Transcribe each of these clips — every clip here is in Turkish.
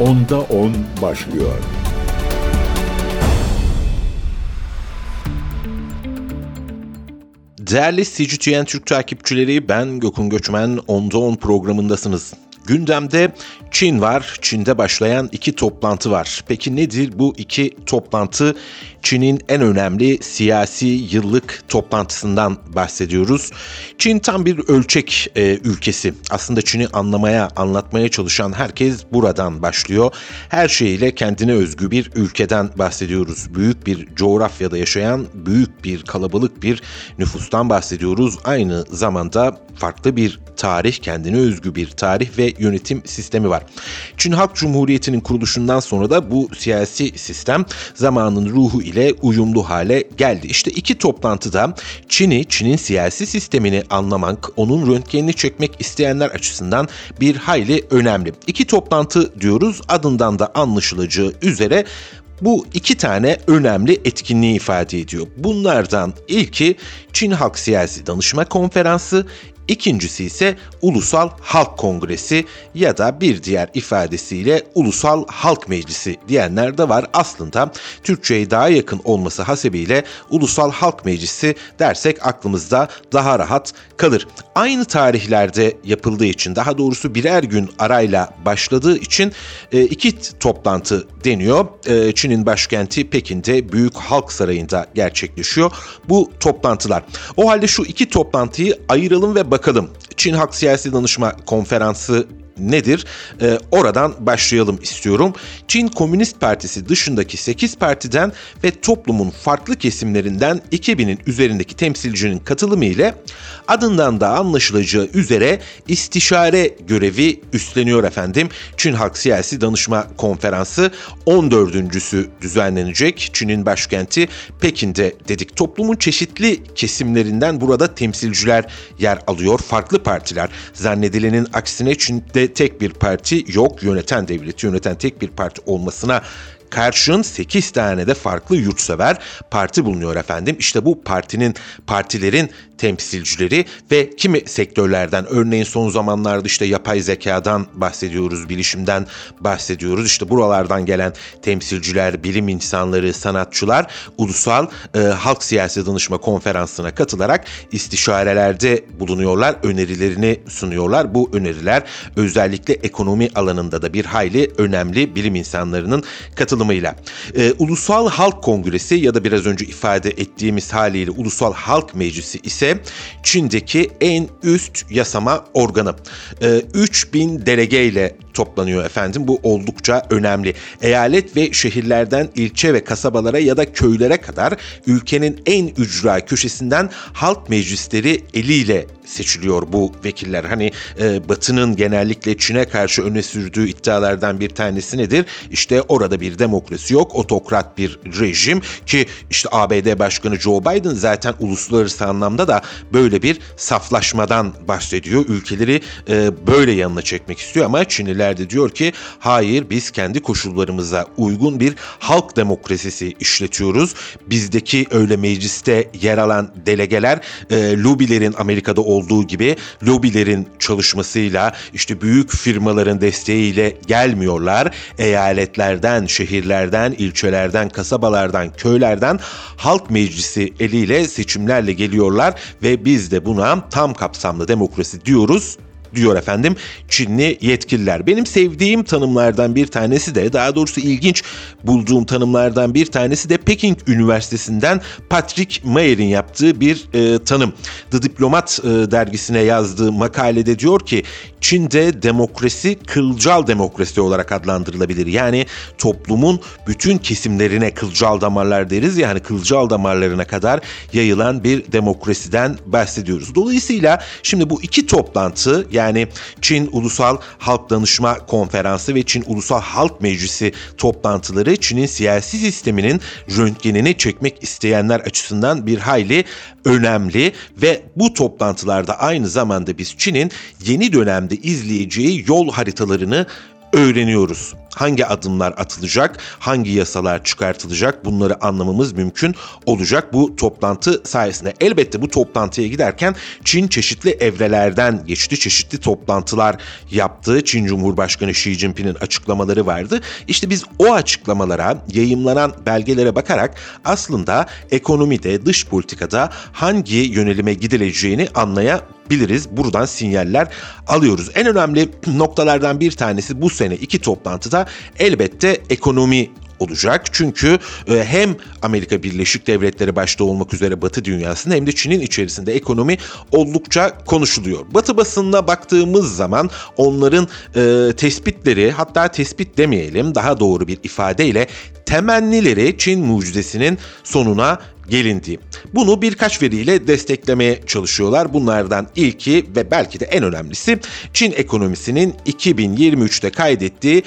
Onda 10 başlıyor. Değerli CGTN Türk takipçileri ben Gökün Göçmen Onda 10 programındasınız. Gündemde Çin var. Çin'de başlayan iki toplantı var. Peki nedir bu iki toplantı? Çin'in en önemli siyasi yıllık toplantısından bahsediyoruz. Çin tam bir ölçek e, ülkesi. Aslında Çin'i anlamaya, anlatmaya çalışan herkes buradan başlıyor. Her şeyiyle kendine özgü bir ülkeden bahsediyoruz. Büyük bir coğrafyada yaşayan büyük bir kalabalık bir nüfustan bahsediyoruz. Aynı zamanda farklı bir tarih, kendine özgü bir tarih ve yönetim sistemi var. Çin Halk Cumhuriyeti'nin kuruluşundan sonra da bu siyasi sistem zamanın ruhu ile uyumlu hale geldi. İşte iki toplantıda Çin'i, Çin'in siyasi sistemini anlamak, onun röntgenini çekmek isteyenler açısından bir hayli önemli. İki toplantı diyoruz adından da anlaşılacağı üzere bu iki tane önemli etkinliği ifade ediyor. Bunlardan ilki Çin Halk Siyasi Danışma Konferansı, İkincisi ise Ulusal Halk Kongresi ya da bir diğer ifadesiyle Ulusal Halk Meclisi diyenler de var. Aslında Türkçe'ye daha yakın olması hasebiyle Ulusal Halk Meclisi dersek aklımızda daha rahat kalır. Aynı tarihlerde yapıldığı için daha doğrusu birer gün arayla başladığı için e, iki toplantı deniyor. E, Çin'in başkenti Pekin'de Büyük Halk Sarayı'nda gerçekleşiyor bu toplantılar. O halde şu iki toplantıyı ayıralım ve bakalım. Çin Halk Siyasi Danışma Konferansı nedir? Ee, oradan başlayalım istiyorum. Çin Komünist Partisi dışındaki 8 partiden ve toplumun farklı kesimlerinden 2000'in üzerindeki temsilcinin katılımı ile adından da anlaşılacağı üzere istişare görevi üstleniyor efendim. Çin Halk Siyasi Danışma Konferansı 14.sü düzenlenecek. Çin'in başkenti Pekin'de dedik. Toplumun çeşitli kesimlerinden burada temsilciler yer alıyor. Farklı partiler. Zannedilenin aksine Çin'de tek bir parti yok. Yöneten devleti yöneten tek bir parti olmasına karşın 8 tane de farklı yurtsever parti bulunuyor efendim. İşte bu partinin partilerin temsilcileri ve kimi sektörlerden örneğin son zamanlarda işte yapay zekadan bahsediyoruz, bilişimden bahsediyoruz. İşte buralardan gelen temsilciler, bilim insanları, sanatçılar ulusal e, halk siyasi danışma konferansına katılarak istişarelerde bulunuyorlar, önerilerini sunuyorlar. Bu öneriler özellikle ekonomi alanında da bir hayli önemli bilim insanlarının katılımıyla. E, Ulusal Halk Kongresi ya da biraz önce ifade ettiğimiz haliyle Ulusal Halk Meclisi ise Çin'deki en üst yasama organı. E, 3000 delegeyle toplanıyor efendim. Bu oldukça önemli. Eyalet ve şehirlerden ilçe ve kasabalara ya da köylere kadar ülkenin en ücra köşesinden halk meclisleri eliyle seçiliyor bu vekiller. Hani e, Batı'nın genellikle Çin'e karşı öne sürdüğü iddialardan bir tanesi nedir? İşte orada bir demokrasi yok, otokrat bir rejim ki işte ABD Başkanı Joe Biden zaten uluslararası anlamda da böyle bir saflaşmadan bahsediyor. Ülkeleri e, böyle yanına çekmek istiyor ama Çinliler de diyor ki hayır biz kendi koşullarımıza uygun bir halk demokrasisi işletiyoruz. Bizdeki öyle mecliste yer alan delegeler e, lobilerin Amerika'da olduğu gibi lobilerin çalışmasıyla işte büyük firmaların desteğiyle gelmiyorlar. Eyaletlerden, şehirlerden, ilçelerden, kasabalardan, köylerden halk meclisi eliyle seçimlerle geliyorlar ve biz de buna tam kapsamlı demokrasi diyoruz diyor efendim Çinli yetkililer. Benim sevdiğim tanımlardan bir tanesi de daha doğrusu ilginç bulduğum tanımlardan bir tanesi de Peking Üniversitesi'nden Patrick Mayer'in yaptığı bir e, tanım. The Diplomat e, dergisine yazdığı makalede diyor ki Çin'de demokrasi kılcal demokrasi olarak adlandırılabilir. Yani toplumun bütün kesimlerine kılcal damarlar deriz ya hani kılcal damarlarına kadar yayılan bir demokrasiden bahsediyoruz. Dolayısıyla şimdi bu iki toplantı yani Çin Ulusal Halk Danışma Konferansı ve Çin Ulusal Halk Meclisi toplantıları Çin'in siyasi sisteminin röntgenini çekmek isteyenler açısından bir hayli önemli ve bu toplantılarda aynı zamanda biz Çin'in yeni dönemde izleyeceği yol haritalarını öğreniyoruz. Hangi adımlar atılacak, hangi yasalar çıkartılacak bunları anlamamız mümkün olacak bu toplantı sayesinde. Elbette bu toplantıya giderken Çin çeşitli evrelerden geçti, çeşitli toplantılar yaptı. Çin Cumhurbaşkanı Xi Jinping'in açıklamaları vardı. İşte biz o açıklamalara, yayımlanan belgelere bakarak aslında ekonomide, dış politikada hangi yönelime gidileceğini anlayabiliriz biliriz. Buradan sinyaller alıyoruz. En önemli noktalardan bir tanesi bu sene iki toplantıda elbette ekonomi olacak. Çünkü e, hem Amerika Birleşik Devletleri başta olmak üzere Batı dünyasında hem de Çin'in içerisinde ekonomi oldukça konuşuluyor. Batı basınına baktığımız zaman onların e, tespitleri hatta tespit demeyelim daha doğru bir ifadeyle temennileri Çin mucizesinin sonuna gelindi. Bunu birkaç veriyle desteklemeye çalışıyorlar. Bunlardan ilki ve belki de en önemlisi Çin ekonomisinin 2023'te kaydettiği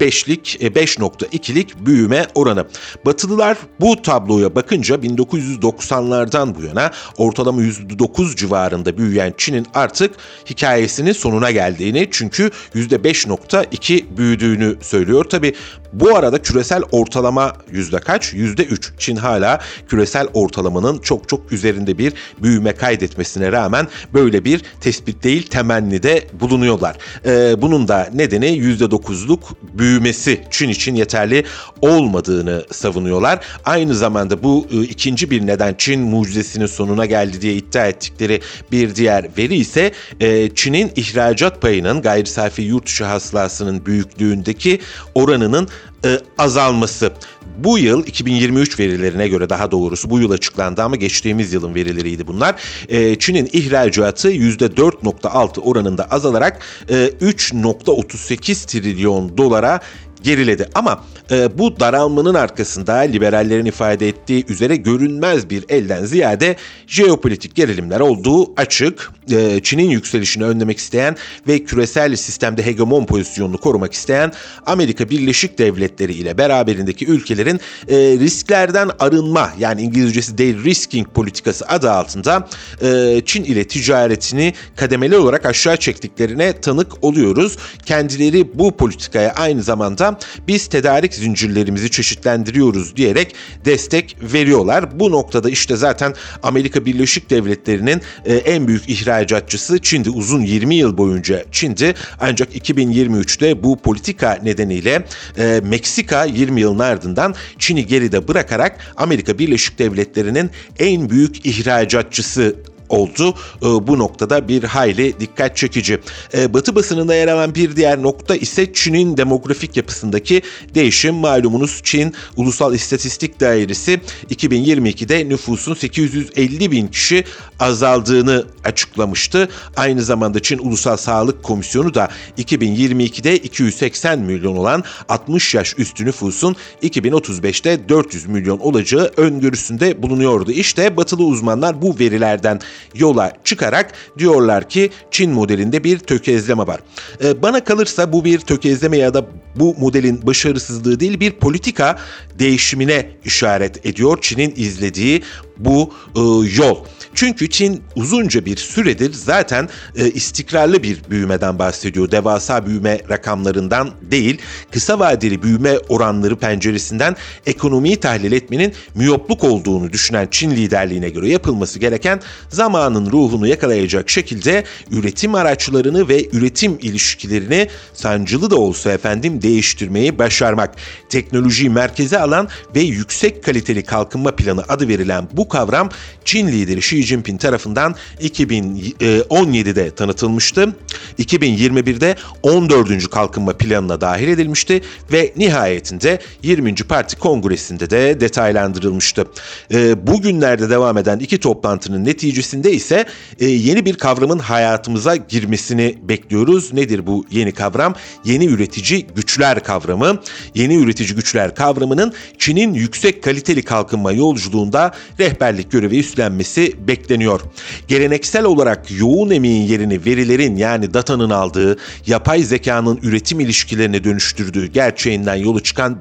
%5'lik 5.2'lik e, büyüme oranı. Batılılar bu tabloya bakınca 1990'lardan bu yana ortalama %9 civarında büyüyen Çin'in artık hikayesinin sonuna geldiğini çünkü %5.2 büyüdüğünü söylüyor. Tabi bu arada küresel ortalama yüzde kaç? Yüzde üç. Çin hala küresel ortalamanın çok çok üzerinde bir büyüme kaydetmesine rağmen böyle bir tespit değil temennide bulunuyorlar. Ee, bunun da nedeni yüzde dokuzluk büyümesi Çin için yeterli olmadığını savunuyorlar. Aynı zamanda bu e, ikinci bir neden Çin mucizesinin sonuna geldi diye iddia ettikleri bir diğer veri ise e, Çin'in ihracat payının gayri safi yurt dışı hasılasının büyüklüğündeki oranının e, azalması. Bu yıl 2023 verilerine göre daha doğrusu bu yıl açıklandı ama geçtiğimiz yılın verileriydi bunlar. E, Çin'in ihracatı %4.6 oranında azalarak e, 3.38 trilyon dolara geriledi. Ama e, bu daralmanın arkasında liberallerin ifade ettiği üzere görünmez bir elden ziyade jeopolitik gerilimler olduğu açık. E, Çin'in yükselişini önlemek isteyen ve küresel sistemde hegemon pozisyonunu korumak isteyen Amerika Birleşik Devletleri ile beraberindeki ülkelerin e, risklerden arınma yani İngilizcesi değil risking politikası adı altında e, Çin ile ticaretini kademeli olarak aşağı çektiklerine tanık oluyoruz. Kendileri bu politikaya aynı zamanda biz tedarik zincirlerimizi çeşitlendiriyoruz diyerek destek veriyorlar. Bu noktada işte zaten Amerika Birleşik Devletleri'nin e, en büyük ihracatçısı Çin'di. Uzun 20 yıl boyunca Çin'di. Ancak 2023'te bu politika nedeniyle e, Meksika 20 yılın ardından Çin'i geride bırakarak Amerika Birleşik Devletleri'nin en büyük ihracatçısı oldu. Ee, bu noktada bir hayli dikkat çekici. Ee, Batı basınında yer alan bir diğer nokta ise Çin'in demografik yapısındaki değişim. Malumunuz Çin Ulusal İstatistik Dairesi 2022'de nüfusun 850 bin kişi azaldığını açıklamıştı. Aynı zamanda Çin Ulusal Sağlık Komisyonu da 2022'de 280 milyon olan 60 yaş üstü nüfusun 2035'te 400 milyon olacağı öngörüsünde bulunuyordu. İşte batılı uzmanlar bu verilerden yola çıkarak diyorlar ki Çin modelinde bir tökezleme var. Ee, bana kalırsa bu bir tökezleme ya da bu modelin başarısızlığı değil bir politika değişimine işaret ediyor Çin'in izlediği bu e, yol. Çünkü Çin uzunca bir süredir zaten e, istikrarlı bir büyümeden bahsediyor. Devasa büyüme rakamlarından değil, kısa vadeli büyüme oranları penceresinden ekonomiyi tahlil etmenin miyopluk olduğunu düşünen Çin liderliğine göre yapılması gereken zamanın ruhunu yakalayacak şekilde üretim araçlarını ve üretim ilişkilerini sancılı da olsa efendim değiştirmeyi başarmak. Teknolojiyi merkeze alan ve yüksek kaliteli kalkınma planı adı verilen bu kavram Çin lideri Xi Jinping tarafından 2017'de tanıtılmıştı. 2021'de 14. kalkınma planına dahil edilmişti ve nihayetinde 20. Parti Kongresi'nde de detaylandırılmıştı. Ee, bugünlerde devam eden iki toplantının neticesinde ise e, yeni bir kavramın hayatımıza girmesini bekliyoruz. Nedir bu yeni kavram? Yeni üretici güçler kavramı. Yeni üretici güçler kavramının Çin'in yüksek kaliteli kalkınma yolculuğunda rehberlik görevi üstlenmesi bekleniyor. Geleneksel olarak yoğun emeğin yerini verilerin yani datanın aldığı, yapay zekanın üretim ilişkilerine dönüştürdüğü gerçeğinden yolu çıkan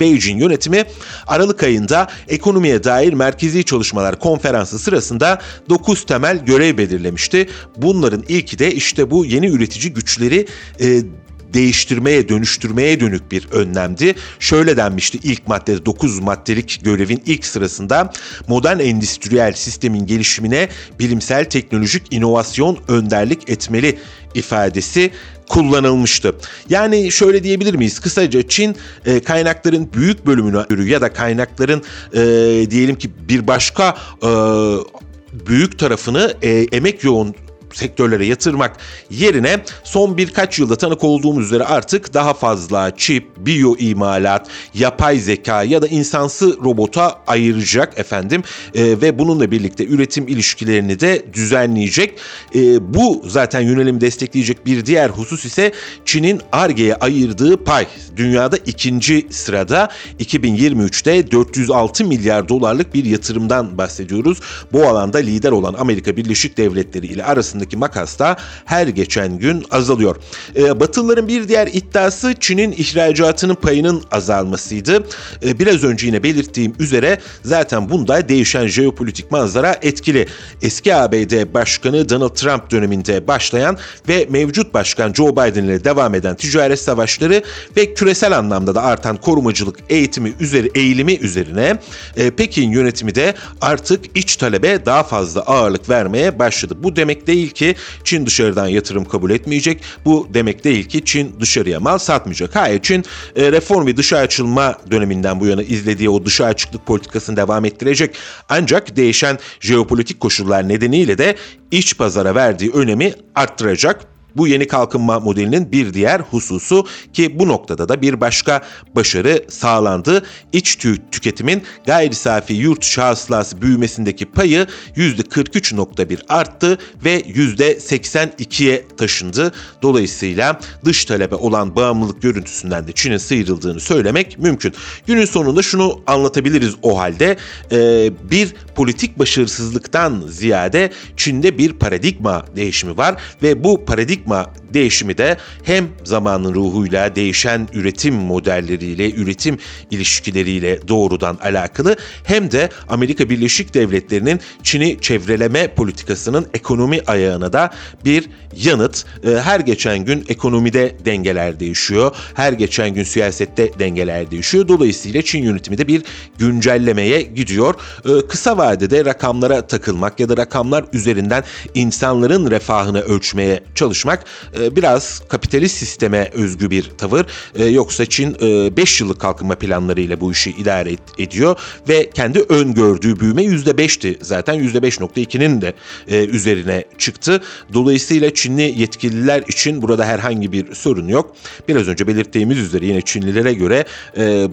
Beijing yönetimi Aralık ayında ekonomiye dair merkezi çalışmalar konferansı sırasında 9 temel görev belirlemişti. Bunların ilki de işte bu yeni üretici güçleri e, değiştirmeye, dönüştürmeye dönük bir önlemdi. Şöyle denmişti ilk maddede 9 maddelik görevin ilk sırasında modern endüstriyel sistemin gelişimine bilimsel teknolojik inovasyon önderlik etmeli ifadesi kullanılmıştı. Yani şöyle diyebilir miyiz? Kısaca Çin e, kaynakların büyük bölümünü ya da kaynakların e, diyelim ki bir başka e, büyük tarafını e, emek yoğun sektörlere yatırmak yerine son birkaç yılda tanık olduğumuz üzere artık daha fazla çip, biyo imalat, yapay zeka ya da insansı robota ayıracak efendim e, ve bununla birlikte üretim ilişkilerini de düzenleyecek. E, bu zaten yönelimi destekleyecek bir diğer husus ise Çin'in ARGE'ye ayırdığı pay. Dünyada ikinci sırada 2023'te 406 milyar dolarlık bir yatırımdan bahsediyoruz. Bu alanda lider olan Amerika Birleşik Devletleri ile arasında arasındaki makas da her geçen gün azalıyor. E, Batılıların bir diğer iddiası Çin'in ihracatının payının azalmasıydı. E, biraz önce yine belirttiğim üzere zaten bunda değişen jeopolitik manzara etkili. Eski ABD Başkanı Donald Trump döneminde başlayan ve mevcut başkan Joe Biden ile devam eden ticaret savaşları ve küresel anlamda da artan korumacılık eğitimi üzeri eğilimi üzerine e, Pekin yönetimi de artık iç talebe daha fazla ağırlık vermeye başladı. Bu demek değil ki Çin dışarıdan yatırım kabul etmeyecek. Bu demek değil ki Çin dışarıya mal satmayacak. Hayır Çin e, reform ve dışa açılma döneminden bu yana izlediği o dışa açıklık politikasını devam ettirecek. Ancak değişen jeopolitik koşullar nedeniyle de iç pazara verdiği önemi arttıracak. Bu yeni kalkınma modelinin bir diğer hususu ki bu noktada da bir başka başarı sağlandı. İç tü tüketimin gayri safi yurt şahıslası büyümesindeki payı %43.1 arttı ve %82'ye taşındı. Dolayısıyla dış talebe olan bağımlılık görüntüsünden de Çin'in sıyrıldığını söylemek mümkün. Günün sonunda şunu anlatabiliriz o halde. Ee, bir politik başarısızlıktan ziyade Çin'de bir paradigma değişimi var ve bu paradigma paradigma değişimi de hem zamanın ruhuyla değişen üretim modelleriyle, üretim ilişkileriyle doğrudan alakalı hem de Amerika Birleşik Devletleri'nin Çin'i çevreleme politikasının ekonomi ayağına da bir yanıt. Ee, her geçen gün ekonomide dengeler değişiyor. Her geçen gün siyasette dengeler değişiyor. Dolayısıyla Çin yönetimi de bir güncellemeye gidiyor. Ee, kısa vadede rakamlara takılmak ya da rakamlar üzerinden insanların refahını ölçmeye çalışmak e, biraz kapitalist sisteme özgü bir tavır. E, yoksa Çin 5 e, yıllık kalkınma planlarıyla bu işi idare ediyor ve kendi öngördüğü büyüme %5'ti. Zaten %5.2'nin de üzerine çıktı. Dolayısıyla Çinli yetkililer için burada herhangi bir sorun yok. Biraz önce belirttiğimiz üzere yine Çinlilere göre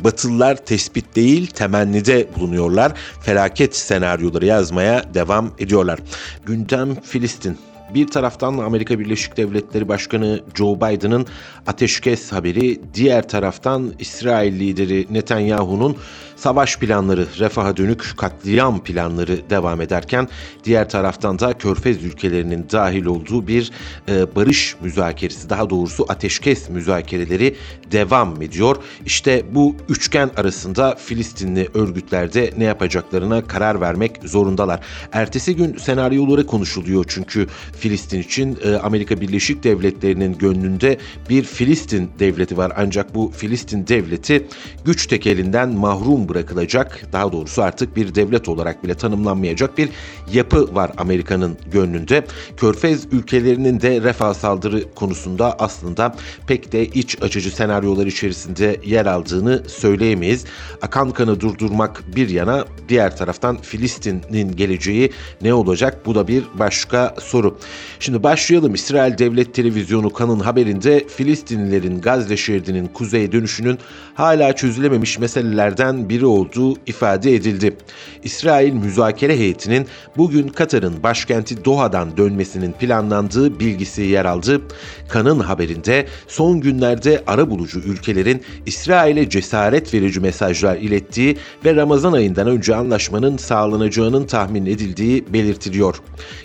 Batılılar tespit değil temennide bulunuyorlar. Felaket senaryoları yazmaya devam ediyorlar. Gündem Filistin. Bir taraftan Amerika Birleşik Devletleri Başkanı Joe Biden'ın ateşkes haberi, diğer taraftan İsrail lideri Netanyahu'nun savaş planları, refaha dönük katliam planları devam ederken diğer taraftan da Körfez ülkelerinin dahil olduğu bir e, barış müzakeresi, daha doğrusu ateşkes müzakereleri devam ediyor. İşte bu üçgen arasında Filistinli örgütlerde ne yapacaklarına karar vermek zorundalar. Ertesi gün senaryoları konuşuluyor çünkü Filistin için e, Amerika Birleşik Devletleri'nin gönlünde bir Filistin devleti var. Ancak bu Filistin devleti güç tekelinden mahrum bırakılacak, daha doğrusu artık bir devlet olarak bile tanımlanmayacak bir yapı var Amerika'nın gönlünde. Körfez ülkelerinin de refah saldırı konusunda aslında pek de iç açıcı senaryolar içerisinde yer aldığını söyleyemeyiz. Akan kanı durdurmak bir yana diğer taraftan Filistin'in geleceği ne olacak? Bu da bir başka soru. Şimdi başlayalım. İsrail Devlet Televizyonu kanın haberinde Filistinlilerin Gazze şeridinin kuzeye dönüşünün hala çözülememiş meselelerden biri olduğu ifade edildi. İsrail müzakere heyetinin bugün Katar'ın başkenti Doha'dan dönmesinin planlandığı bilgisi yer aldı. Kanın haberinde son günlerde ara bulucu ülkelerin İsrail'e cesaret verici mesajlar ilettiği ve Ramazan ayından önce anlaşmanın sağlanacağının tahmin edildiği belirtiliyor.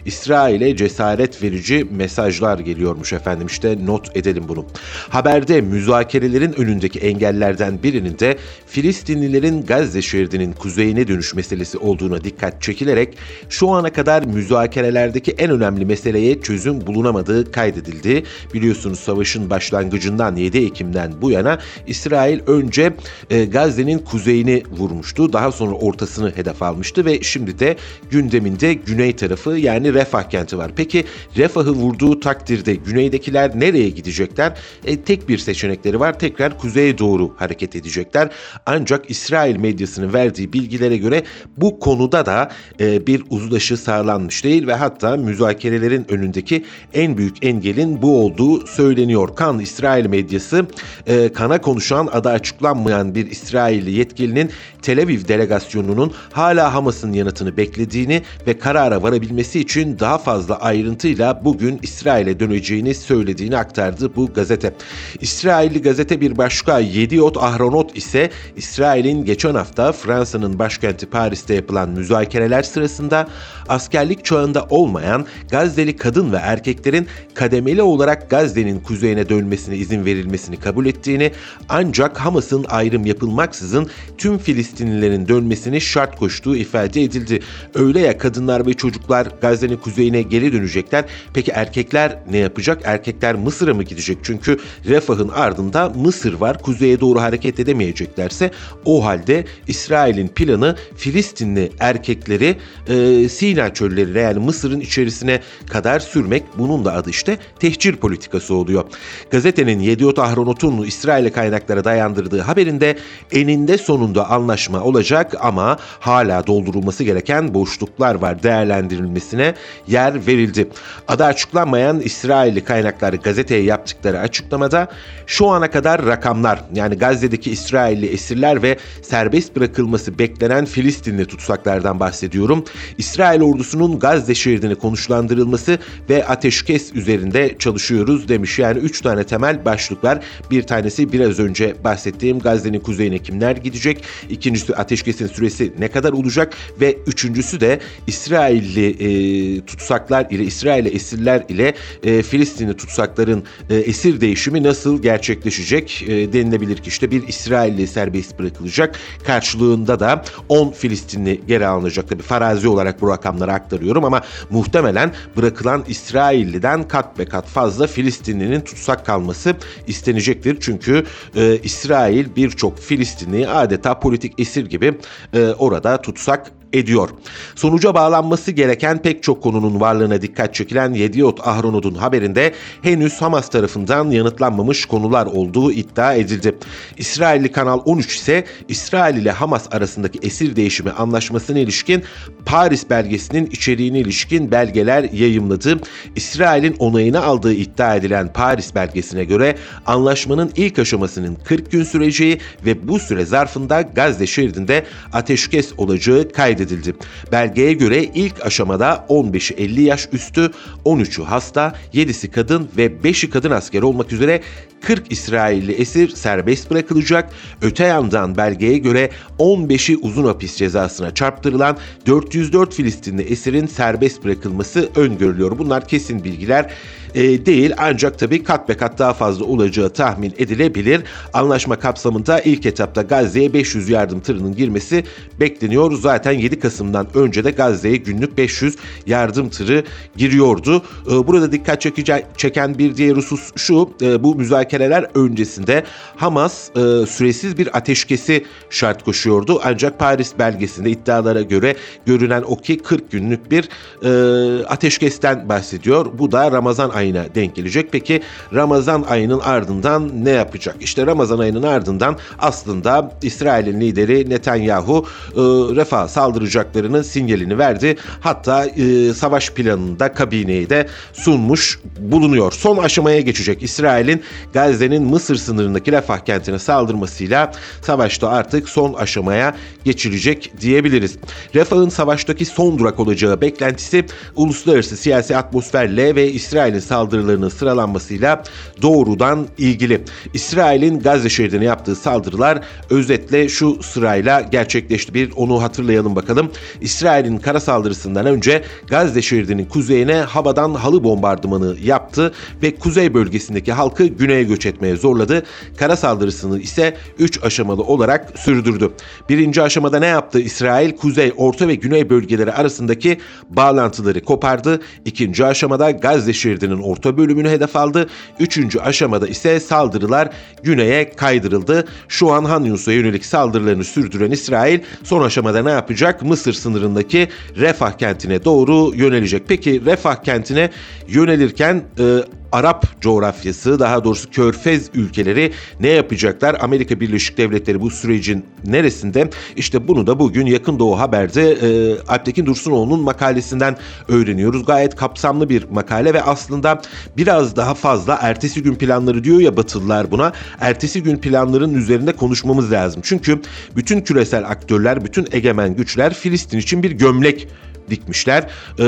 İsrail'e cesaret verici mesajlar geliyormuş efendim. İşte not edelim bunu. Haberde müzakerelerin önündeki engellerden birinin de Filistinlilerin Gazze şeridinin kuzeyine dönüş meselesi olduğuna dikkat çekilerek şu ana kadar müzakerelerdeki en önemli meseleye çözüm bulunamadığı kaydedildi. Biliyorsunuz savaşın başlangıcından 7 Ekim'den bu yana İsrail önce e, Gazze'nin kuzeyini vurmuştu. Daha sonra ortasını hedef almıştı ve şimdi de gündeminde güney tarafı yani Refah kenti var. Peki Refah'ı vurduğu takdirde güneydekiler nereye gidecekler? E, tek bir seçenekleri var. Tekrar kuzeye doğru hareket edecekler. Ancak İsrail medyasının verdiği bilgilere göre bu konuda da e, bir uzlaşı sağlanmış değil ve hatta müzakerelerin önündeki en büyük engelin bu olduğu söyleniyor. Kan İsrail medyası e, kana konuşan adı açıklanmayan bir İsrailli yetkilinin Tel Aviv delegasyonunun hala Hamas'ın yanıtını beklediğini ve karara varabilmesi için daha fazla ayrıntıyla bugün İsrail'e döneceğini söylediğini aktardı bu gazete. İsrailli gazete bir başka Yediot Ahronot ise İsrail'in geçen hafta Fransa'nın başkenti Paris'te yapılan müzakereler sırasında askerlik çağında olmayan Gazze'li kadın ve erkeklerin kademeli olarak Gazze'nin kuzeyine dönmesine izin verilmesini kabul ettiğini ancak Hamas'ın ayrım yapılmaksızın tüm Filistinlilerin dönmesini şart koştuğu ifade edildi. Öyle ya kadınlar ve çocuklar Gazze'nin kuzeyine geri dönecekler. Peki erkekler ne yapacak? Erkekler Mısır'a mı gidecek? Çünkü Refah'ın ardında Mısır var. Kuzeye doğru hareket edemeyeceklerse o halde İsrail'in planı Filistinli erkekleri e, Sina çöllerine yani Mısır'ın içerisine kadar sürmek. Bunun da adı işte tehcir politikası oluyor. Gazetenin Yediot Ahronot'un İsrail'e kaynaklara dayandırdığı haberinde eninde sonunda anlaşma olacak ama hala doldurulması gereken boşluklar var değerlendirilmesine yer verildi. Adı açıklanmayan İsrailli kaynaklar gazeteye yaptıkları açıklamada şu ana kadar rakamlar yani Gazze'deki İsrailli esirler ve serbest bırakılması beklenen Filistinli tutsaklardan bahsediyorum. İsrail ordusunun Gazze şeridini konuşlandırılması ve ateşkes üzerinde çalışıyoruz demiş. Yani 3 tane temel başlık var. Bir tanesi biraz önce bahsettiğim Gazze'nin kuzeyine kimler gidecek? İkincisi ateşkesin süresi ne kadar olacak? Ve üçüncüsü de İsrailli e, tutsaklar ile İsrail'e esirler ile e, Filistinli tutsakların e, esir değişimi nasıl gerçekleşecek? E, denilebilir ki işte bir İsrailli serbest bırakılacak. Karşılığında da 10 Filistinli geri alınacak. Tabi farazi olarak bu rakamları aktarıyorum ama muhtemelen bırakılan İsrailliden kat ve kat fazla Filistinlinin tutsak kalması istenecektir. Çünkü e, İsrail birçok Filistinli adeta politik esir gibi e, orada tutsak ediyor. Sonuca bağlanması gereken pek çok konunun varlığına dikkat çekilen Yediot Ahronud'un haberinde henüz Hamas tarafından yanıtlanmamış konular olduğu iddia edildi. İsrailli Kanal 13 ise İsrail ile Hamas arasındaki esir değişimi anlaşmasına ilişkin Paris belgesinin içeriğine ilişkin belgeler yayımladı. İsrail'in onayını aldığı iddia edilen Paris belgesine göre anlaşmanın ilk aşamasının 40 gün süreceği ve bu süre zarfında Gazze şeridinde ateşkes olacağı kaydedildi kaydedildi. Belgeye göre ilk aşamada 15'i 50 yaş üstü, 13'ü hasta, 7'si kadın ve 5'i kadın asker olmak üzere 40 İsrailli esir serbest bırakılacak. Öte yandan belgeye göre 15'i uzun hapis cezasına çarptırılan 404 Filistinli esirin serbest bırakılması öngörülüyor. Bunlar kesin bilgiler e, değil ancak tabii kat ve kat daha fazla olacağı tahmin edilebilir. Anlaşma kapsamında ilk etapta Gazze'ye 500 yardım tırının girmesi bekleniyor. Zaten 7 Kasım'dan önce de Gazze'ye günlük 500 yardım tırı giriyordu. E, burada dikkat çekici, çeken bir diğer husus şu e, bu müzakereler öncesinde Hamas e, süresiz bir ateşkesi şart koşuyordu. Ancak Paris belgesinde iddialara göre görünen o ki 40 günlük bir e, ateşkesten bahsediyor. Bu da Ramazan ayına denk gelecek. Peki Ramazan ayının ardından ne yapacak? İşte Ramazan ayının ardından aslında İsrail'in lideri Netanyahu e, Refah saldıracaklarının sinyalini verdi. Hatta e, savaş planını da kabineye de sunmuş bulunuyor. Son aşamaya geçecek İsrail'in Gazze'nin Mısır sınırındaki Refah kentine saldırmasıyla savaşta artık son aşamaya geçilecek diyebiliriz. Refah'ın savaştaki son durak olacağı beklentisi uluslararası siyasi atmosferle ve İsrail'in saldırılarının sıralanmasıyla doğrudan ilgili. İsrail'in Gazze şeridine yaptığı saldırılar özetle şu sırayla gerçekleşti. Bir onu hatırlayalım bakalım. İsrail'in kara saldırısından önce Gazze şeridinin kuzeyine havadan halı bombardımanı yaptı ve kuzey bölgesindeki halkı güneye göç etmeye zorladı. Kara saldırısını ise 3 aşamalı olarak sürdürdü. Birinci aşamada ne yaptı İsrail? Kuzey, orta ve güney bölgeleri arasındaki bağlantıları kopardı. İkinci aşamada Gazze şeridinin orta bölümünü hedef aldı. Üçüncü aşamada ise saldırılar güneye kaydırıldı. Şu an Han Yunus'a yönelik saldırılarını sürdüren İsrail son aşamada ne yapacak? Mısır sınırındaki Refah kentine doğru yönelecek. Peki Refah kentine yönelirken e, Arap coğrafyası daha doğrusu Körfez ülkeleri ne yapacaklar? Amerika Birleşik Devletleri bu sürecin neresinde? İşte bunu da bugün Yakın Doğu Haber'de e, Alptekin Dursunoğlu'nun makalesinden öğreniyoruz. Gayet kapsamlı bir makale ve aslında biraz daha fazla ertesi gün planları diyor ya Batılılar buna. Ertesi gün planların üzerinde konuşmamız lazım. Çünkü bütün küresel aktörler, bütün egemen güçler Filistin için bir gömlek dikmişler. E,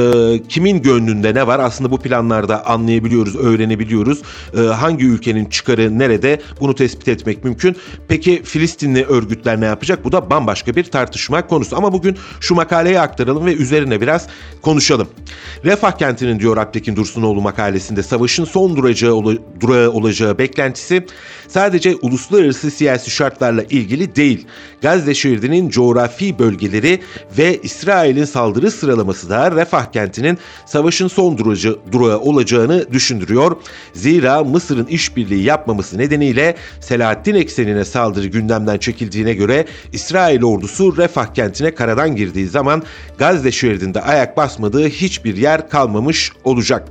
kimin gönlünde ne var aslında bu planlarda anlayabiliyoruz, öğrenebiliyoruz. E, hangi ülkenin çıkarı nerede bunu tespit etmek mümkün. Peki Filistinli örgütler ne yapacak? Bu da bambaşka bir tartışma konusu. Ama bugün şu makaleyi aktaralım ve üzerine biraz konuşalım. Refah kentinin diyor Alptekin Dursunoğlu makalesinde savaşın son duracağı, durağı olacağı beklentisi sadece uluslararası siyasi şartlarla ilgili değil. Gazze şeridinin coğrafi bölgeleri ve İsrail'in saldırı sırasında sıralaması da Refah kentinin savaşın son duracı, durağı olacağını düşündürüyor. Zira Mısır'ın işbirliği yapmaması nedeniyle Selahaddin eksenine saldırı gündemden çekildiğine göre İsrail ordusu Refah kentine karadan girdiği zaman Gazze şeridinde ayak basmadığı hiçbir yer kalmamış olacak.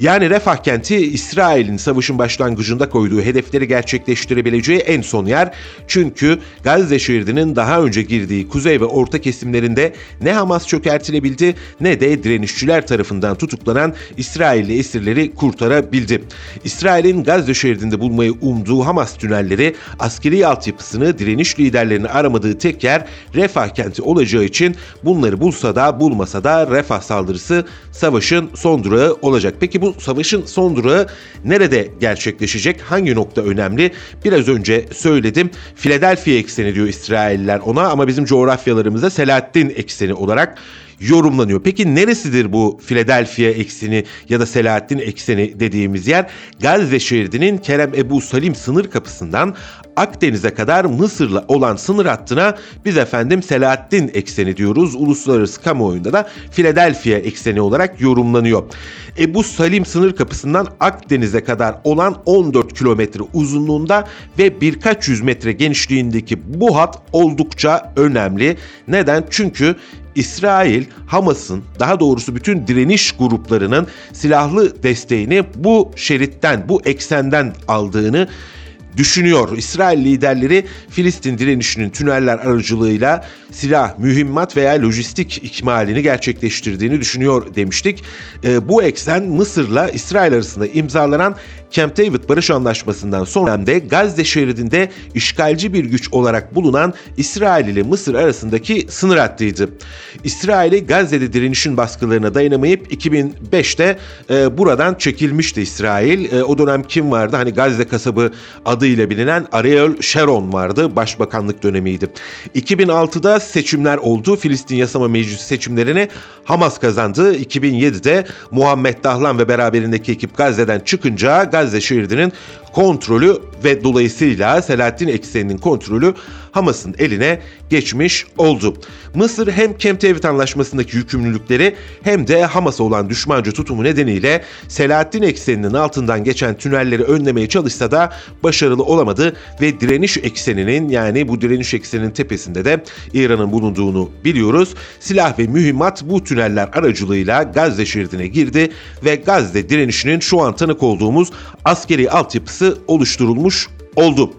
Yani Refah kenti İsrail'in savaşın başlangıcında koyduğu hedefleri gerçekleştirebileceği en son yer. Çünkü Gazze şeridinin daha önce girdiği kuzey ve orta kesimlerinde ne Hamas çökertilebildi edebildi ne de direnişçiler tarafından tutuklanan İsrailli esirleri kurtarabildi. İsrail'in Gazze şeridinde bulmayı umduğu Hamas tünelleri askeri altyapısını direniş liderlerini aramadığı tek yer Refah kenti olacağı için bunları bulsa da bulmasa da Refah saldırısı savaşın son durağı olacak. Peki bu savaşın son durağı nerede gerçekleşecek? Hangi nokta önemli? Biraz önce söyledim. Philadelphia ekseni diyor İsrailler ona ama bizim coğrafyalarımızda Selahaddin ekseni olarak yorumlanıyor. Peki neresidir bu Philadelphia ekseni ya da Selahattin ekseni dediğimiz yer? Gazze şeridinin Kerem Ebu Salim sınır kapısından Akdeniz'e kadar Mısır'la olan sınır hattına biz efendim Selahattin ekseni diyoruz. Uluslararası kamuoyunda da Philadelphia ekseni olarak yorumlanıyor. Ebu Salim sınır kapısından Akdeniz'e kadar olan 14 kilometre uzunluğunda ve birkaç yüz metre genişliğindeki bu hat oldukça önemli. Neden? Çünkü İsrail, Hamas'ın daha doğrusu bütün direniş gruplarının silahlı desteğini bu şeritten, bu eksenden aldığını düşünüyor. İsrail liderleri Filistin direnişinin tüneller aracılığıyla silah, mühimmat veya lojistik ikmalini gerçekleştirdiğini düşünüyor demiştik. E, bu eksen Mısır'la İsrail arasında imzalanan Camp David Barış Anlaşması'ndan sonra da Gazze şeridinde işgalci bir güç olarak bulunan İsrail ile Mısır arasındaki sınır hattıydı. İsrail'i Gazze'de direnişin baskılarına dayanamayıp 2005'te e, buradan çekilmişti İsrail. E, o dönem kim vardı? Hani Gazze kasabı adıyla bilinen Ariel Sharon vardı. Başbakanlık dönemiydi. 2006'da seçimler oldu. Filistin Yasama Meclisi seçimlerini Hamas kazandı. 2007'de Muhammed Dahlan ve beraberindeki ekip Gazze'den çıkınca Gazze şeridinin kontrolü ve dolayısıyla Selahattin ekseninin kontrolü Hamas'ın eline geçmiş oldu. Mısır hem Camp David anlaşmasındaki yükümlülükleri hem de Hamas'a olan düşmanca tutumu nedeniyle Selahattin ekseninin altından geçen tünelleri önlemeye çalışsa da başarılı olamadı ve direniş ekseninin yani bu direniş ekseninin tepesinde de İran'ın bulunduğunu biliyoruz. Silah ve mühimmat bu tüneller aracılığıyla Gazze şeridine girdi ve Gazze direnişinin şu an tanık olduğumuz askeri altyapısı oluşturulmuş oldu.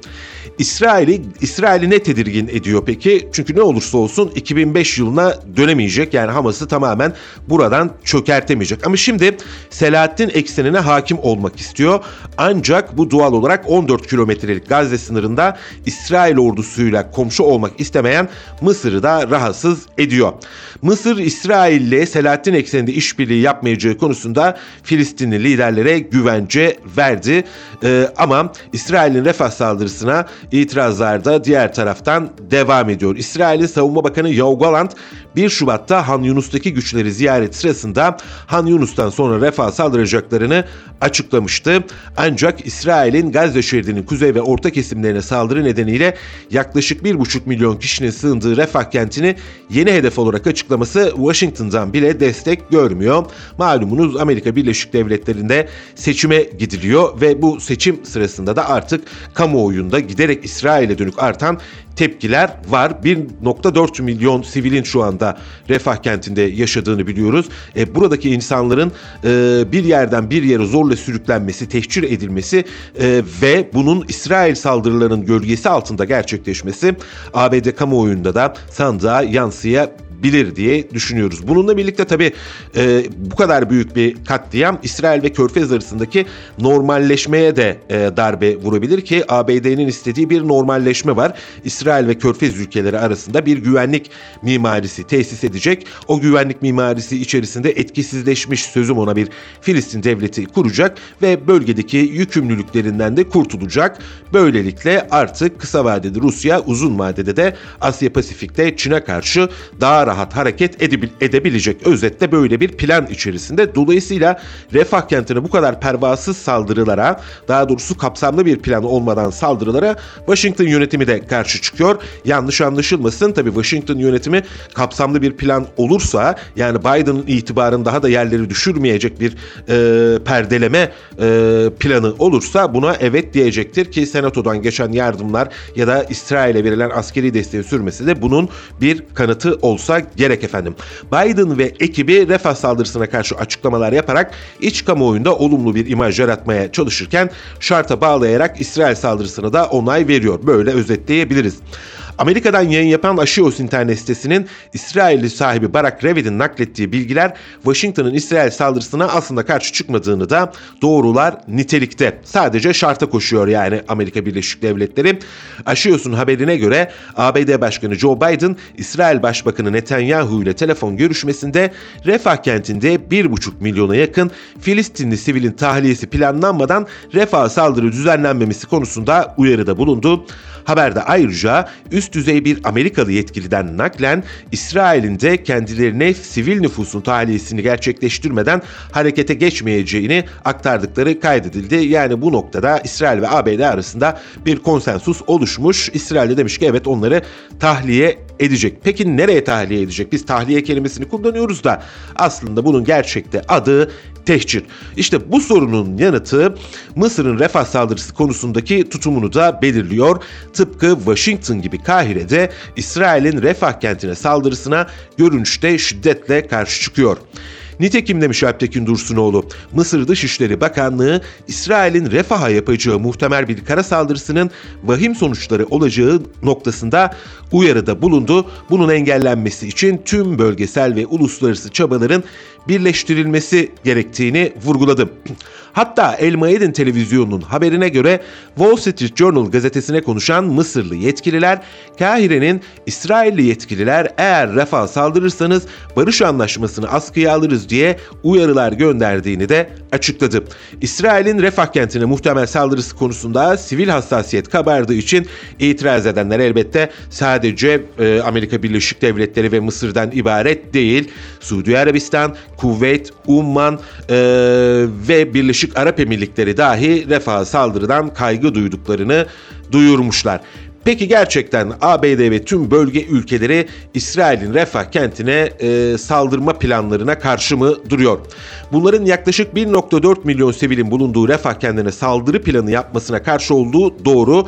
İsrail'i İsrail'i ne tedirgin ediyor peki? Çünkü ne olursa olsun 2005 yılına dönemeyecek. Yani Hamas'ı tamamen buradan çökertemeyecek. Ama şimdi Selahattin eksenine hakim olmak istiyor. Ancak bu doğal olarak 14 kilometrelik Gazze sınırında İsrail ordusuyla komşu olmak istemeyen Mısır'ı da rahatsız ediyor. Mısır İsrail'le Selahattin ekseninde işbirliği yapmayacağı konusunda Filistinli liderlere güvence verdi. Ee, ama İsrail'in refah saldırısına itirazlar da diğer taraftan devam ediyor. İsrail'in Savunma Bakanı Yoav Gallant 1 Şubat'ta Han Yunus'taki güçleri ziyaret sırasında Han Yunus'tan sonra refah saldıracaklarını açıklamıştı. Ancak İsrail'in Gazze şeridinin kuzey ve orta kesimlerine saldırı nedeniyle yaklaşık 1,5 milyon kişinin sığındığı refah kentini yeni hedef olarak açıklaması Washington'dan bile destek görmüyor. Malumunuz Amerika Birleşik Devletleri'nde seçime gidiliyor ve bu seçim sırasında da artık kamuoyunda giderek İsrail'e dönük artan tepkiler var. 1.4 milyon sivilin şu anda refah kentinde yaşadığını biliyoruz. E, buradaki insanların e, bir yerden bir yere zorla sürüklenmesi, tehcir edilmesi e, ve bunun İsrail saldırılarının gölgesi altında gerçekleşmesi ABD kamuoyunda da sandığa yansıyabilir bilir diye düşünüyoruz. Bununla birlikte tabii e, bu kadar büyük bir katliam İsrail ve Körfez arasındaki normalleşmeye de e, darbe vurabilir ki ABD'nin istediği bir normalleşme var. İsrail ve Körfez ülkeleri arasında bir güvenlik mimarisi tesis edecek. O güvenlik mimarisi içerisinde etkisizleşmiş sözüm ona bir Filistin devleti kuracak ve bölgedeki yükümlülüklerinden de kurtulacak. Böylelikle artık kısa vadede Rusya, uzun vadede de Asya Pasifik'te Çin'e karşı daha rahat hareket edebilecek. Özetle böyle bir plan içerisinde. Dolayısıyla refah kentine bu kadar pervasız saldırılara, daha doğrusu kapsamlı bir plan olmadan saldırılara Washington yönetimi de karşı çıkıyor. Yanlış anlaşılmasın tabii Washington yönetimi kapsamlı bir plan olursa yani Biden'ın itibarını daha da yerleri düşürmeyecek bir e, perdeleme e, planı olursa buna evet diyecektir ki senatodan geçen yardımlar ya da İsrail'e verilen askeri desteği sürmesi de bunun bir kanıtı olsa gerek efendim. Biden ve ekibi refah saldırısına karşı açıklamalar yaparak iç kamuoyunda olumlu bir imaj yaratmaya çalışırken şarta bağlayarak İsrail saldırısına da onay veriyor. Böyle özetleyebiliriz. Amerika'dan yayın yapan Axios internet sitesinin İsrailli sahibi Barak Ravid'in naklettiği bilgiler Washington'ın İsrail saldırısına aslında karşı çıkmadığını da doğrular nitelikte. Sadece şarta koşuyor yani Amerika Birleşik Devletleri. Axios'un haberine göre ABD Başkanı Joe Biden İsrail Başbakanı Netanyahu ile telefon görüşmesinde Refah kentinde 1,5 milyona yakın Filistinli sivilin tahliyesi planlanmadan Refah saldırı düzenlenmemesi konusunda uyarıda bulundu. Haberde ayrıca üst düzey bir Amerikalı yetkiliden naklen İsrail'in de kendilerine sivil nüfusun tahliyesini gerçekleştirmeden harekete geçmeyeceğini aktardıkları kaydedildi. Yani bu noktada İsrail ve ABD arasında bir konsensus oluşmuş. İsrail de demiş ki evet onları tahliye edecek. Peki nereye tahliye edecek? Biz tahliye kelimesini kullanıyoruz da aslında bunun gerçekte adı tehcir. İşte bu sorunun yanıtı Mısır'ın refah saldırısı konusundaki tutumunu da belirliyor. Tıpkı Washington gibi Kahire'de İsrail'in refah kentine saldırısına görünüşte şiddetle karşı çıkıyor. Nitekim demiş Alptekin Dursunoğlu, Mısır Dışişleri Bakanlığı İsrail'in refaha yapacağı muhtemel bir kara saldırısının vahim sonuçları olacağı noktasında uyarıda bulundu. Bunun engellenmesi için tüm bölgesel ve uluslararası çabaların birleştirilmesi gerektiğini vurguladı. Hatta El Mayedin televizyonunun haberine göre Wall Street Journal gazetesine konuşan Mısırlı yetkililer, Kahire'nin İsrailli yetkililer eğer Refah saldırırsanız barış anlaşmasını askıya alırız diye uyarılar gönderdiğini de açıkladı. İsrail'in Refah kentine muhtemel saldırısı konusunda sivil hassasiyet kabardığı için itiraz edenler elbette sadece e, Amerika Birleşik Devletleri ve Mısır'dan ibaret değil. Suudi Arabistan, Kuveyt, Umman e, ve Birleşik Arap Emirlikleri dahi Refah saldırıdan kaygı duyduklarını duyurmuşlar. Peki gerçekten ABD ve tüm bölge ülkeleri İsrail'in Refah kentine e, saldırma planlarına karşı mı duruyor? Bunların yaklaşık 1.4 milyon sivilin bulunduğu Refah kentine saldırı planı yapmasına karşı olduğu doğru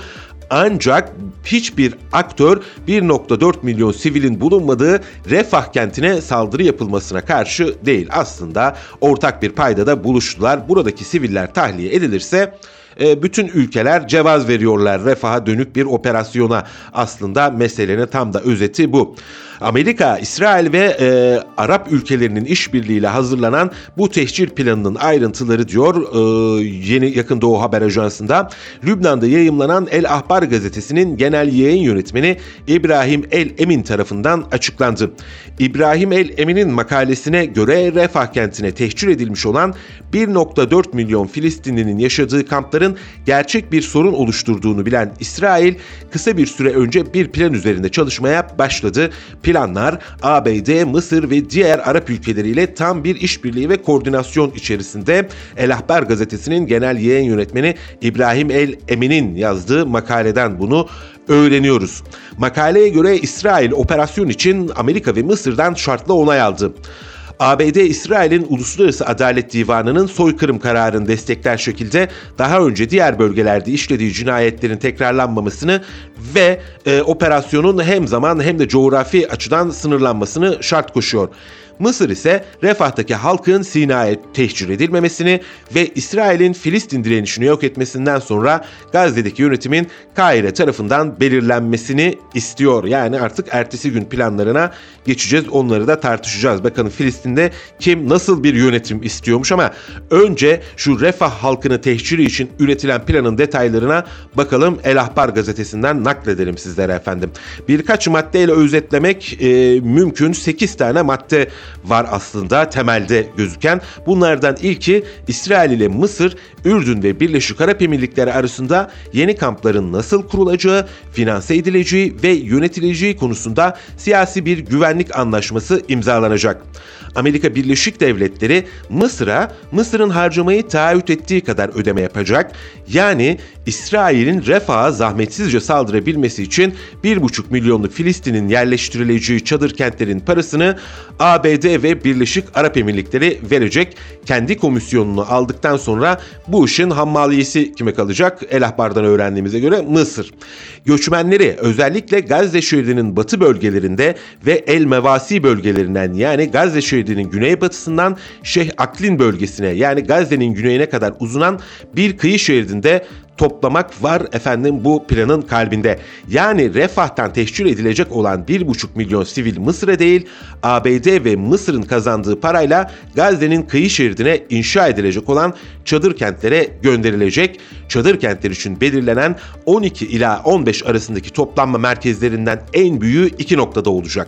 ancak hiçbir aktör 1.4 milyon sivilin bulunmadığı Refah kentine saldırı yapılmasına karşı değil. Aslında ortak bir paydada buluştular. Buradaki siviller tahliye edilirse e, bütün ülkeler cevaz veriyorlar refaha dönük bir operasyona. Aslında meselenin tam da özeti bu. Amerika, İsrail ve e, Arap ülkelerinin işbirliğiyle hazırlanan bu tehcir planının ayrıntıları diyor e, yeni Yakın Doğu Haber Ajansı'nda Lübnan'da yayımlanan El Ahbar gazetesinin genel yayın yönetmeni İbrahim El Emin tarafından açıklandı. İbrahim El Emin'in makalesine göre Refah kentine tehcir edilmiş olan 1.4 milyon Filistinlinin yaşadığı kampların gerçek bir sorun oluşturduğunu bilen İsrail kısa bir süre önce bir plan üzerinde çalışmaya başladı. Planlar ABD, Mısır ve diğer Arap ülkeleriyle tam bir işbirliği ve koordinasyon içerisinde El Ahbar gazetesinin genel yayın yönetmeni İbrahim El Emin'in yazdığı makaleden bunu öğreniyoruz. Makaleye göre İsrail operasyon için Amerika ve Mısır'dan şartlı onay aldı. ABD İsrail'in Uluslararası Adalet Divanı'nın soykırım kararını destekler şekilde daha önce diğer bölgelerde işlediği cinayetlerin tekrarlanmamasını ve e, operasyonun hem zaman hem de coğrafi açıdan sınırlanmasını şart koşuyor. Mısır ise Refah'taki halkın Sina'ya tehcir edilmemesini ve İsrail'in Filistin direnişini yok etmesinden sonra Gazze'deki yönetimin Kahire tarafından belirlenmesini istiyor. Yani artık ertesi gün planlarına geçeceğiz. Onları da tartışacağız. Bakalım Filistin'de kim nasıl bir yönetim istiyormuş ama önce şu Refah halkını tehciri için üretilen planın detaylarına bakalım El Ahbar gazetesinden nakledelim sizlere efendim. Birkaç maddeyle özetlemek e, mümkün. 8 tane madde var aslında temelde gözüken. Bunlardan ilki İsrail ile Mısır, Ürdün ve Birleşik Arap Emirlikleri arasında yeni kampların nasıl kurulacağı, finanse edileceği ve yönetileceği konusunda siyasi bir güvenlik anlaşması imzalanacak. Amerika Birleşik Devletleri Mısır'a Mısır'ın harcamayı taahhüt ettiği kadar ödeme yapacak. Yani İsrail'in Refah'a zahmetsizce saldırabilmesi için 1,5 milyonlu Filistin'in yerleştirileceği çadır kentlerin parasını ABD ve Birleşik Arap Emirlikleri verecek. Kendi komisyonunu aldıktan sonra bu işin hammaliyesi kime kalacak? El Ahbar'dan öğrendiğimize göre Mısır. Göçmenleri özellikle Gazze şeridinin batı bölgelerinde ve El Mevasi bölgelerinden yani Gazze şeridinin güneybatısından Şeyh Aklin bölgesine yani Gazze'nin güneyine kadar uzanan bir kıyı şeridinde toplamak var efendim bu planın kalbinde. Yani refahtan teşkil edilecek olan 1,5 milyon sivil Mısır'a değil ABD ve Mısır'ın kazandığı parayla Gazze'nin kıyı şeridine inşa edilecek olan çadır kentlere gönderilecek. Çadır kentler için belirlenen 12 ila 15 arasındaki toplanma merkezlerinden en büyüğü iki noktada olacak.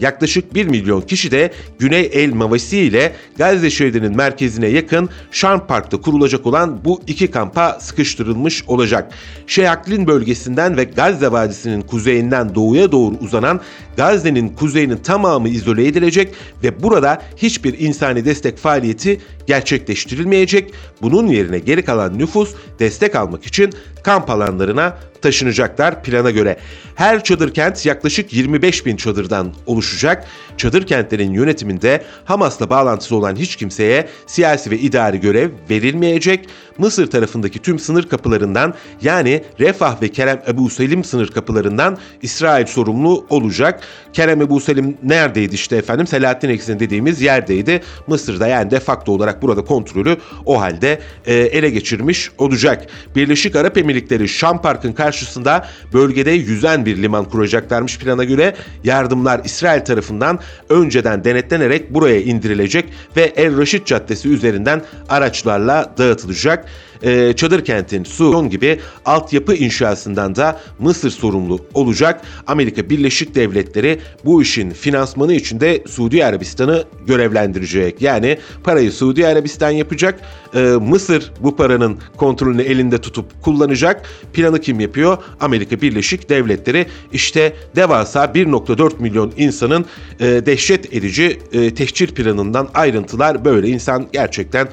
Yaklaşık 1 milyon kişi de Güney El Mavasi ile Gazze şeridinin merkezine yakın Sharm Park'ta kurulacak olan bu iki kampa sıkıştırılmış olacak. Şeyaklin bölgesinden ve Gazze Vadisi'nin kuzeyinden doğuya doğru uzanan Gazze'nin kuzeyinin tamamı izole edilecek ve burada hiçbir insani destek faaliyeti gerçekleştirilmeyecek. Bunun yerine geri kalan nüfus destek almak için kamp alanlarına taşınacaklar plana göre. Her çadır kent yaklaşık 25 bin çadırdan oluşacak. Çadır kentlerin yönetiminde Hamas'la bağlantısı olan hiç kimseye siyasi ve idari görev verilmeyecek. Mısır tarafındaki tüm sınır kapılarından yani Refah ve Kerem Ebu Selim sınır kapılarından İsrail sorumlu olacak. Kerem Ebu Selim neredeydi işte efendim? Selahattin Eksin dediğimiz yerdeydi. Mısır'da yani de facto olarak burada kontrolü o halde e, ele geçirmiş olacak. Birleşik Arap Emirlikleri Şam Park'ın karşısında bölgede yüzen bir liman kuracaklarmış plana göre yardımlar İsrail tarafından önceden denetlenerek buraya indirilecek ve El Raşid Caddesi üzerinden araçlarla dağıtılacak e, çadır kentin su gibi altyapı inşasından da Mısır sorumlu olacak. Amerika Birleşik Devletleri bu işin finansmanı için de Suudi Arabistan'ı görevlendirecek. Yani parayı Suudi Arabistan yapacak. E, Mısır bu paranın kontrolünü elinde tutup kullanacak. Planı kim yapıyor? Amerika Birleşik Devletleri. İşte devasa 1.4 milyon insanın e, dehşet edici e, tehcir planından ayrıntılar böyle. insan gerçekten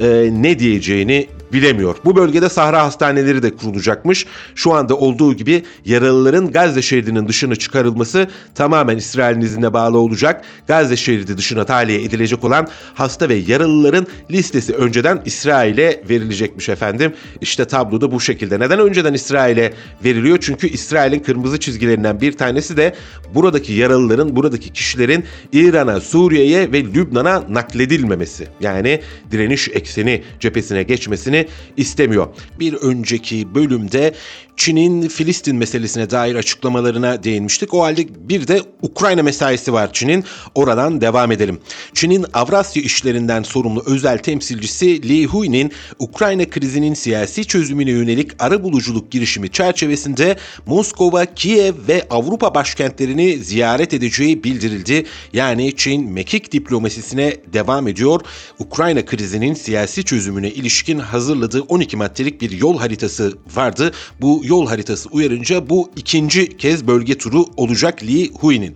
e, ne diyeceğini bilemiyor. Bu bölgede Sahra hastaneleri de kurulacakmış. Şu anda olduğu gibi yaralıların Gazze şeridinin dışına çıkarılması tamamen İsrail'in iznine bağlı olacak. Gazze şeridi dışına tahliye edilecek olan hasta ve yaralıların listesi önceden İsrail'e verilecekmiş efendim. İşte tabloda bu şekilde. Neden önceden İsrail'e veriliyor? Çünkü İsrail'in kırmızı çizgilerinden bir tanesi de buradaki yaralıların, buradaki kişilerin İran'a, Suriye'ye ve Lübnan'a nakledilmemesi. Yani direniş ekseni cephesine geçmesini istemiyor. Bir önceki bölümde Çin'in Filistin meselesine dair açıklamalarına değinmiştik. O halde bir de Ukrayna mesaisi var Çin'in. Oradan devam edelim. Çin'in Avrasya işlerinden sorumlu özel temsilcisi Li Hui'nin Ukrayna krizinin siyasi çözümüne yönelik ara buluculuk girişimi çerçevesinde Moskova, Kiev ve Avrupa başkentlerini ziyaret edeceği bildirildi. Yani Çin mekik diplomasisine devam ediyor. Ukrayna krizinin siyasi çözümüne ilişkin hazırladığı 12 maddelik bir yol haritası vardı. Bu yol haritası uyarınca bu ikinci kez bölge turu olacak Li Hui'nin.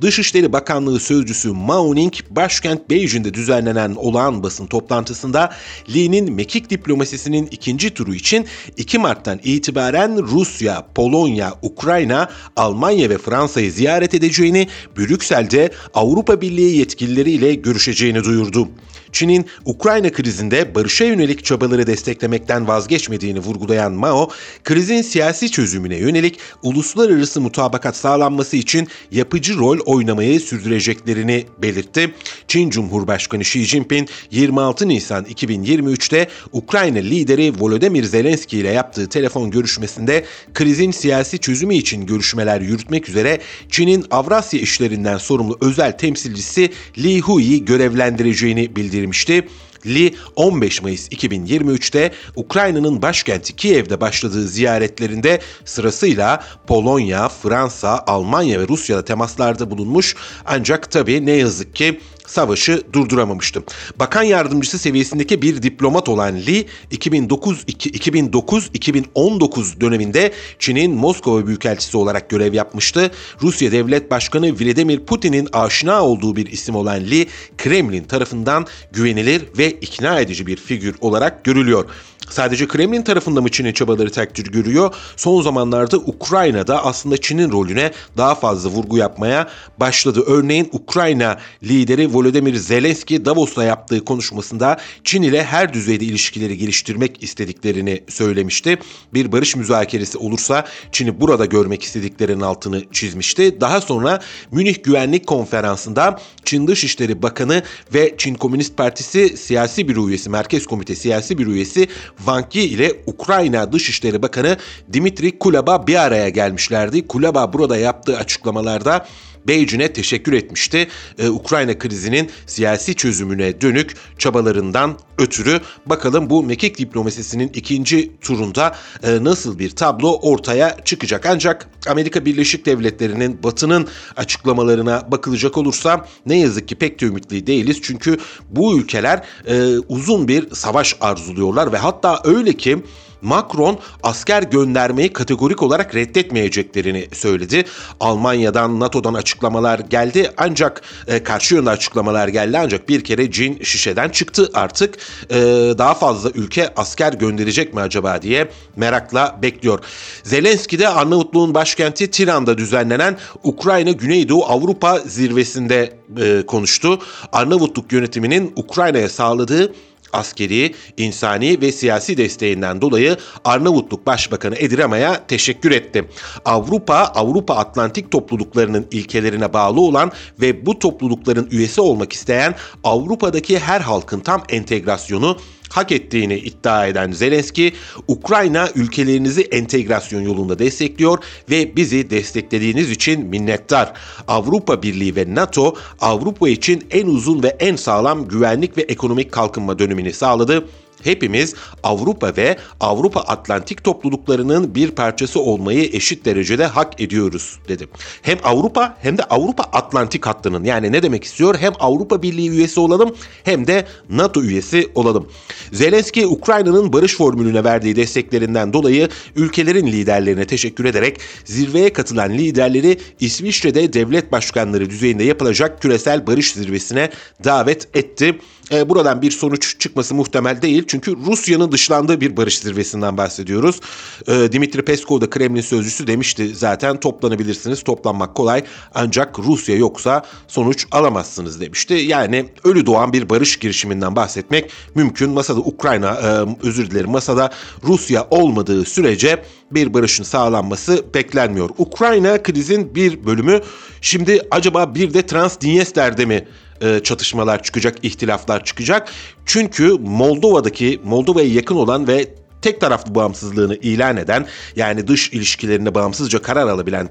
Dışişleri Bakanlığı Sözcüsü Mao Ning, başkent Beijing'de düzenlenen olağan basın toplantısında Li'nin mekik diplomasisinin ikinci turu için 2 Mart'tan itibaren Rusya, Polonya, Ukrayna, Almanya ve Fransa'yı ziyaret edeceğini, Brüksel'de Avrupa Birliği yetkilileriyle görüşeceğini duyurdu. Çin'in Ukrayna krizinde barışa yönelik çabaları desteklemekten vazgeçmediğini vurgulayan Mao, krizin siyasi çözümüne yönelik uluslararası mutabakat sağlanması için yapıcı rol oynamayı sürdüreceklerini belirtti. Çin Cumhurbaşkanı Xi Jinping 26 Nisan 2023'te Ukrayna lideri Volodymyr Zelenski ile yaptığı telefon görüşmesinde krizin siyasi çözümü için görüşmeler yürütmek üzere Çin'in Avrasya işlerinden sorumlu özel temsilcisi Li Hui'yi görevlendireceğini bildirmişti. Li 15 Mayıs 2023'te Ukrayna'nın başkenti Kiev'de başladığı ziyaretlerinde sırasıyla Polonya, Fransa, Almanya ve Rusya'da temaslarda bulunmuş ancak tabii ne yazık ki savaşı durduramamıştı. Bakan yardımcısı seviyesindeki bir diplomat olan Li 2009-2019 döneminde Çin'in Moskova Büyükelçisi olarak görev yapmıştı. Rusya Devlet Başkanı Vladimir Putin'in aşina olduğu bir isim olan Li, Kremlin tarafından güvenilir ve ikna edici bir figür olarak görülüyor. Sadece Kremlin tarafında mı Çin'in çabaları takdir görüyor? Son zamanlarda Ukrayna'da aslında Çin'in rolüne daha fazla vurgu yapmaya başladı. Örneğin Ukrayna lideri Volodymyr Zelenski Davos'ta yaptığı konuşmasında Çin ile her düzeyde ilişkileri geliştirmek istediklerini söylemişti. Bir barış müzakeresi olursa Çin'i burada görmek istediklerinin altını çizmişti. Daha sonra Münih Güvenlik Konferansı'nda Çin Dışişleri Bakanı ve Çin Komünist Partisi siyasi bir üyesi, Merkez Komite siyasi bir üyesi Wang Yi ile Ukrayna Dışişleri Bakanı Dimitri Kuleba bir araya gelmişlerdi. Kuleba burada yaptığı açıklamalarda Beijing'e teşekkür etmişti. Ee, Ukrayna krizinin siyasi çözümüne dönük çabalarından ötürü bakalım bu mekik diplomasisinin ikinci turunda e, nasıl bir tablo ortaya çıkacak. Ancak Amerika Birleşik Devletleri'nin Batı'nın açıklamalarına bakılacak olursa ne yazık ki pek de ümitli değiliz. Çünkü bu ülkeler e, uzun bir savaş arzuluyorlar ve hatta öyle ki Macron asker göndermeyi kategorik olarak reddetmeyeceklerini söyledi. Almanya'dan, NATO'dan açıklamalar geldi ancak e, karşı yönde açıklamalar geldi ancak bir kere cin şişeden çıktı artık. E, daha fazla ülke asker gönderecek mi acaba diye merakla bekliyor. Zelenski de Arnavutluğun başkenti Tiran'da düzenlenen Ukrayna Güneydoğu Avrupa zirvesinde e, konuştu. Arnavutluk yönetiminin Ukrayna'ya sağladığı askeri, insani ve siyasi desteğinden dolayı Arnavutluk Başbakanı Edirama'ya teşekkür etti. Avrupa, Avrupa Atlantik topluluklarının ilkelerine bağlı olan ve bu toplulukların üyesi olmak isteyen Avrupa'daki her halkın tam entegrasyonu hak ettiğini iddia eden Zelenski, Ukrayna ülkelerinizi entegrasyon yolunda destekliyor ve bizi desteklediğiniz için minnettar. Avrupa Birliği ve NATO Avrupa için en uzun ve en sağlam güvenlik ve ekonomik kalkınma dönemini sağladı Hepimiz Avrupa ve Avrupa Atlantik topluluklarının bir parçası olmayı eşit derecede hak ediyoruz dedi. Hem Avrupa hem de Avrupa Atlantik hattının yani ne demek istiyor? Hem Avrupa Birliği üyesi olalım hem de NATO üyesi olalım. Zelenski Ukrayna'nın barış formülüne verdiği desteklerinden dolayı ülkelerin liderlerine teşekkür ederek zirveye katılan liderleri İsviçre'de devlet başkanları düzeyinde yapılacak küresel barış zirvesine davet etti. E, buradan bir sonuç çıkması muhtemel değil. Çünkü Rusya'nın dışlandığı bir barış zirvesinden bahsediyoruz. E, Dimitri Peskov da Kremlin sözcüsü demişti zaten toplanabilirsiniz, toplanmak kolay. Ancak Rusya yoksa sonuç alamazsınız demişti. Yani ölü doğan bir barış girişiminden bahsetmek mümkün. Masada Ukrayna, e, özür dilerim masada Rusya olmadığı sürece bir barışın sağlanması beklenmiyor. Ukrayna krizin bir bölümü şimdi acaba bir de Transdniester'de mi e, çatışmalar çıkacak, ihtilaflar çıkacak. Çünkü Moldova'daki Moldova'ya yakın olan ve tek taraflı bağımsızlığını ilan eden yani dış ilişkilerine bağımsızca karar alabilen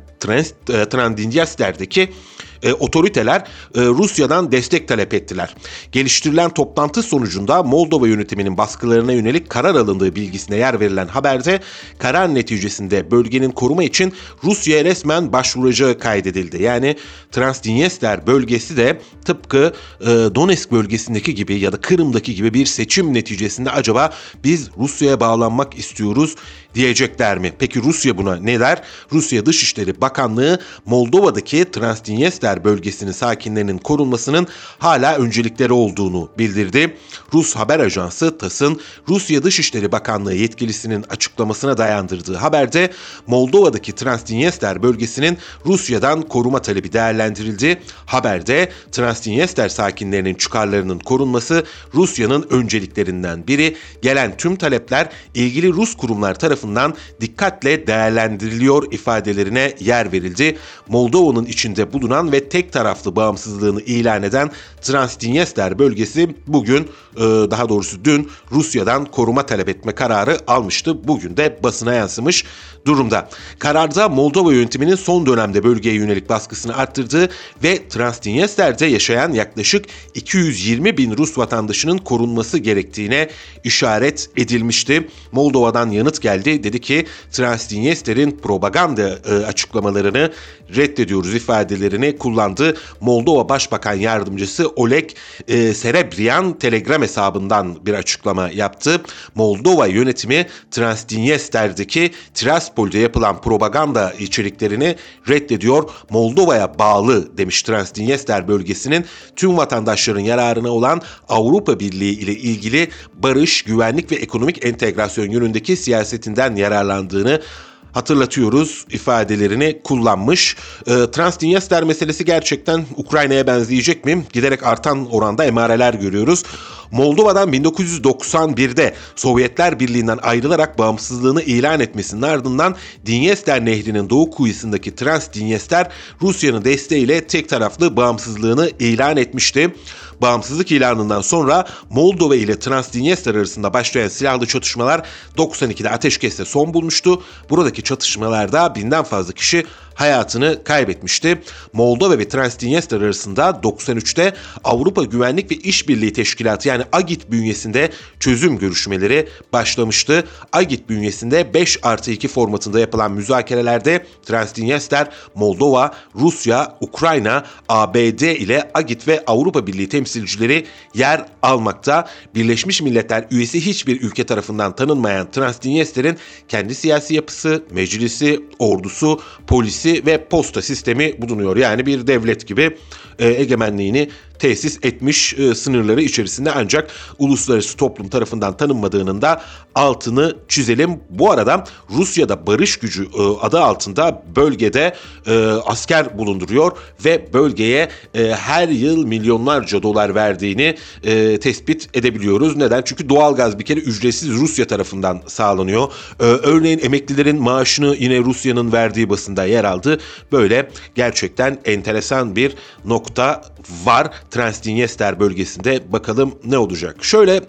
Transnistrya'daki e, otoriteler e, Rusya'dan destek talep ettiler. Geliştirilen toplantı sonucunda Moldova yönetiminin baskılarına yönelik karar alındığı bilgisine yer verilen haberde karar neticesinde bölgenin koruma için Rusya'ya resmen başvuracağı kaydedildi. Yani Transdniester bölgesi de tıpkı e, Donetsk bölgesindeki gibi ya da Kırım'daki gibi bir seçim neticesinde acaba biz Rusya'ya bağlanmak istiyoruz diyecekler mi? Peki Rusya buna ne der? Rusya Dışişleri Bakanlığı Moldova'daki Transdniester bölgesinin sakinlerinin korunmasının hala öncelikleri olduğunu bildirdi. Rus haber ajansı TAS'ın Rusya Dışişleri Bakanlığı yetkilisinin açıklamasına dayandırdığı haberde Moldova'daki Transdniester bölgesinin Rusya'dan koruma talebi değerlendirildi. Haberde Transdniester sakinlerinin çıkarlarının korunması Rusya'nın önceliklerinden biri. Gelen tüm talepler ilgili Rus kurumlar tarafından dikkatle değerlendiriliyor ifadelerine yer verildi. Moldova'nın içinde bulunan ve tek taraflı bağımsızlığını ilan eden Transdniester bölgesi bugün e, daha doğrusu dün Rusya'dan koruma talep etme kararı almıştı. Bugün de basına yansımış durumda. Kararda Moldova yönetiminin son dönemde bölgeye yönelik baskısını arttırdığı ve Transdniester'de yaşayan yaklaşık 220 bin Rus vatandaşının korunması gerektiğine işaret edilmişti. Moldova'dan yanıt geldi. Dedi ki Transdniester'in propaganda e, açıklamalarını reddediyoruz ifadelerini kullandı. Moldova Başbakan Yardımcısı Oleg e, Serebrian Telegram hesabından bir açıklama yaptı. Moldova yönetimi Transdniester'deki Tiraspol'de yapılan propaganda içeriklerini reddediyor. Moldova'ya bağlı demiş Transdniester bölgesinin tüm vatandaşların yararına olan Avrupa Birliği ile ilgili barış, güvenlik ve ekonomik entegrasyon yönündeki siyasetinden yararlandığını hatırlatıyoruz ifadelerini kullanmış. E, Transdniester meselesi gerçekten Ukrayna'ya benzeyecek mi? Giderek artan oranda emareler görüyoruz. Moldova'dan 1991'de Sovyetler Birliği'nden ayrılarak bağımsızlığını ilan etmesinin ardından Dinyester Nehri'nin doğu kuyusundaki Transdniester Rusya'nın desteğiyle tek taraflı bağımsızlığını ilan etmişti. Bağımsızlık ilanından sonra Moldova ile Transdniester arasında başlayan silahlı çatışmalar 92'de ateşkesle son bulmuştu. Buradaki çatışmalarda binden fazla kişi hayatını kaybetmişti. Moldova ve Transdniester arasında 93'te Avrupa Güvenlik ve İşbirliği Teşkilatı yani AGİT bünyesinde çözüm görüşmeleri başlamıştı. AGİT bünyesinde 5 artı 2 formatında yapılan müzakerelerde Transdniester, Moldova, Rusya, Ukrayna, ABD ile AGİT ve Avrupa Birliği temsilcileri yer almakta. Birleşmiş Milletler üyesi hiçbir ülke tarafından tanınmayan Transdniester'in kendi siyasi yapısı, meclisi, ordusu, polisi ve posta sistemi bulunuyor. Yani bir devlet gibi e, egemenliğini tesis etmiş e, sınırları içerisinde ancak uluslararası toplum tarafından tanınmadığının da altını çizelim. Bu arada Rusya'da barış gücü e, adı altında bölgede e, asker bulunduruyor ve bölgeye e, her yıl milyonlarca dolar verdiğini e, tespit edebiliyoruz. Neden? Çünkü doğalgaz bir kere ücretsiz Rusya tarafından sağlanıyor. E, örneğin emeklilerin maaşını yine Rusya'nın verdiği basında yer aldı. Böyle gerçekten enteresan bir nokta var Transdniester bölgesinde. Bakalım ne olacak. Şöyle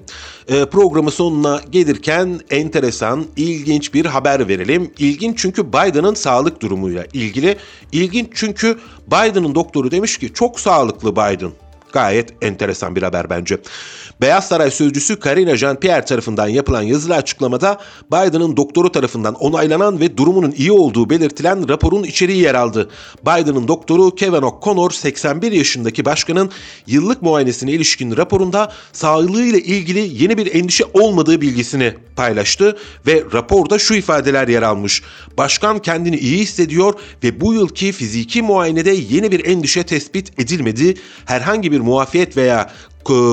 e, programı sonuna gelirken enteresan, ilginç bir haber verelim. İlginç çünkü Biden'ın sağlık durumuyla ilgili. İlginç çünkü Biden'ın doktoru demiş ki çok sağlıklı Biden. Gayet enteresan bir haber bence. Beyaz Saray sözcüsü Karine Jean-Pierre tarafından yapılan yazılı açıklamada Biden'ın doktoru tarafından onaylanan ve durumunun iyi olduğu belirtilen raporun içeriği yer aldı. Biden'ın doktoru Kevin O'Connor 81 yaşındaki başkanın yıllık muayenesine ilişkin raporunda sağlığıyla ilgili yeni bir endişe olmadığı bilgisini paylaştı ve raporda şu ifadeler yer almış. Başkan kendini iyi hissediyor ve bu yılki fiziki muayenede yeni bir endişe tespit edilmedi. Herhangi bir muafiyet veya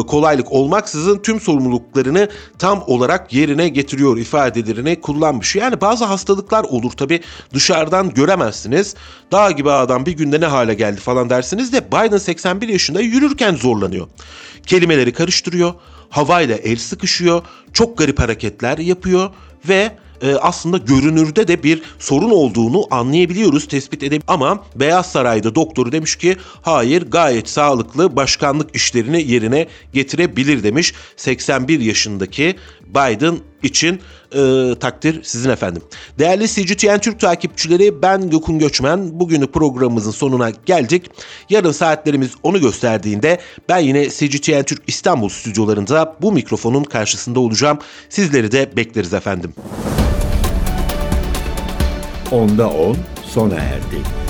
kolaylık olmaksızın tüm sorumluluklarını tam olarak yerine getiriyor ifadelerini kullanmış. Yani bazı hastalıklar olur tabi dışarıdan göremezsiniz. Dağ gibi adam bir günde ne hale geldi falan dersiniz de Biden 81 yaşında yürürken zorlanıyor. Kelimeleri karıştırıyor, havayla el sıkışıyor, çok garip hareketler yapıyor ve e, aslında görünürde de bir sorun olduğunu anlayabiliyoruz, tespit edebiliyoruz. Ama Beyaz Saray'da doktoru demiş ki hayır gayet sağlıklı başkanlık işlerini yerine getirebilir demiş. 81 yaşındaki Biden için e, takdir sizin efendim. Değerli CGTN Türk takipçileri ben Gökün Göçmen. Bugünü programımızın sonuna geldik. Yarın saatlerimiz onu gösterdiğinde ben yine CGTN Türk İstanbul stüdyolarında bu mikrofonun karşısında olacağım. Sizleri de bekleriz efendim. Onda 10 sona erdi.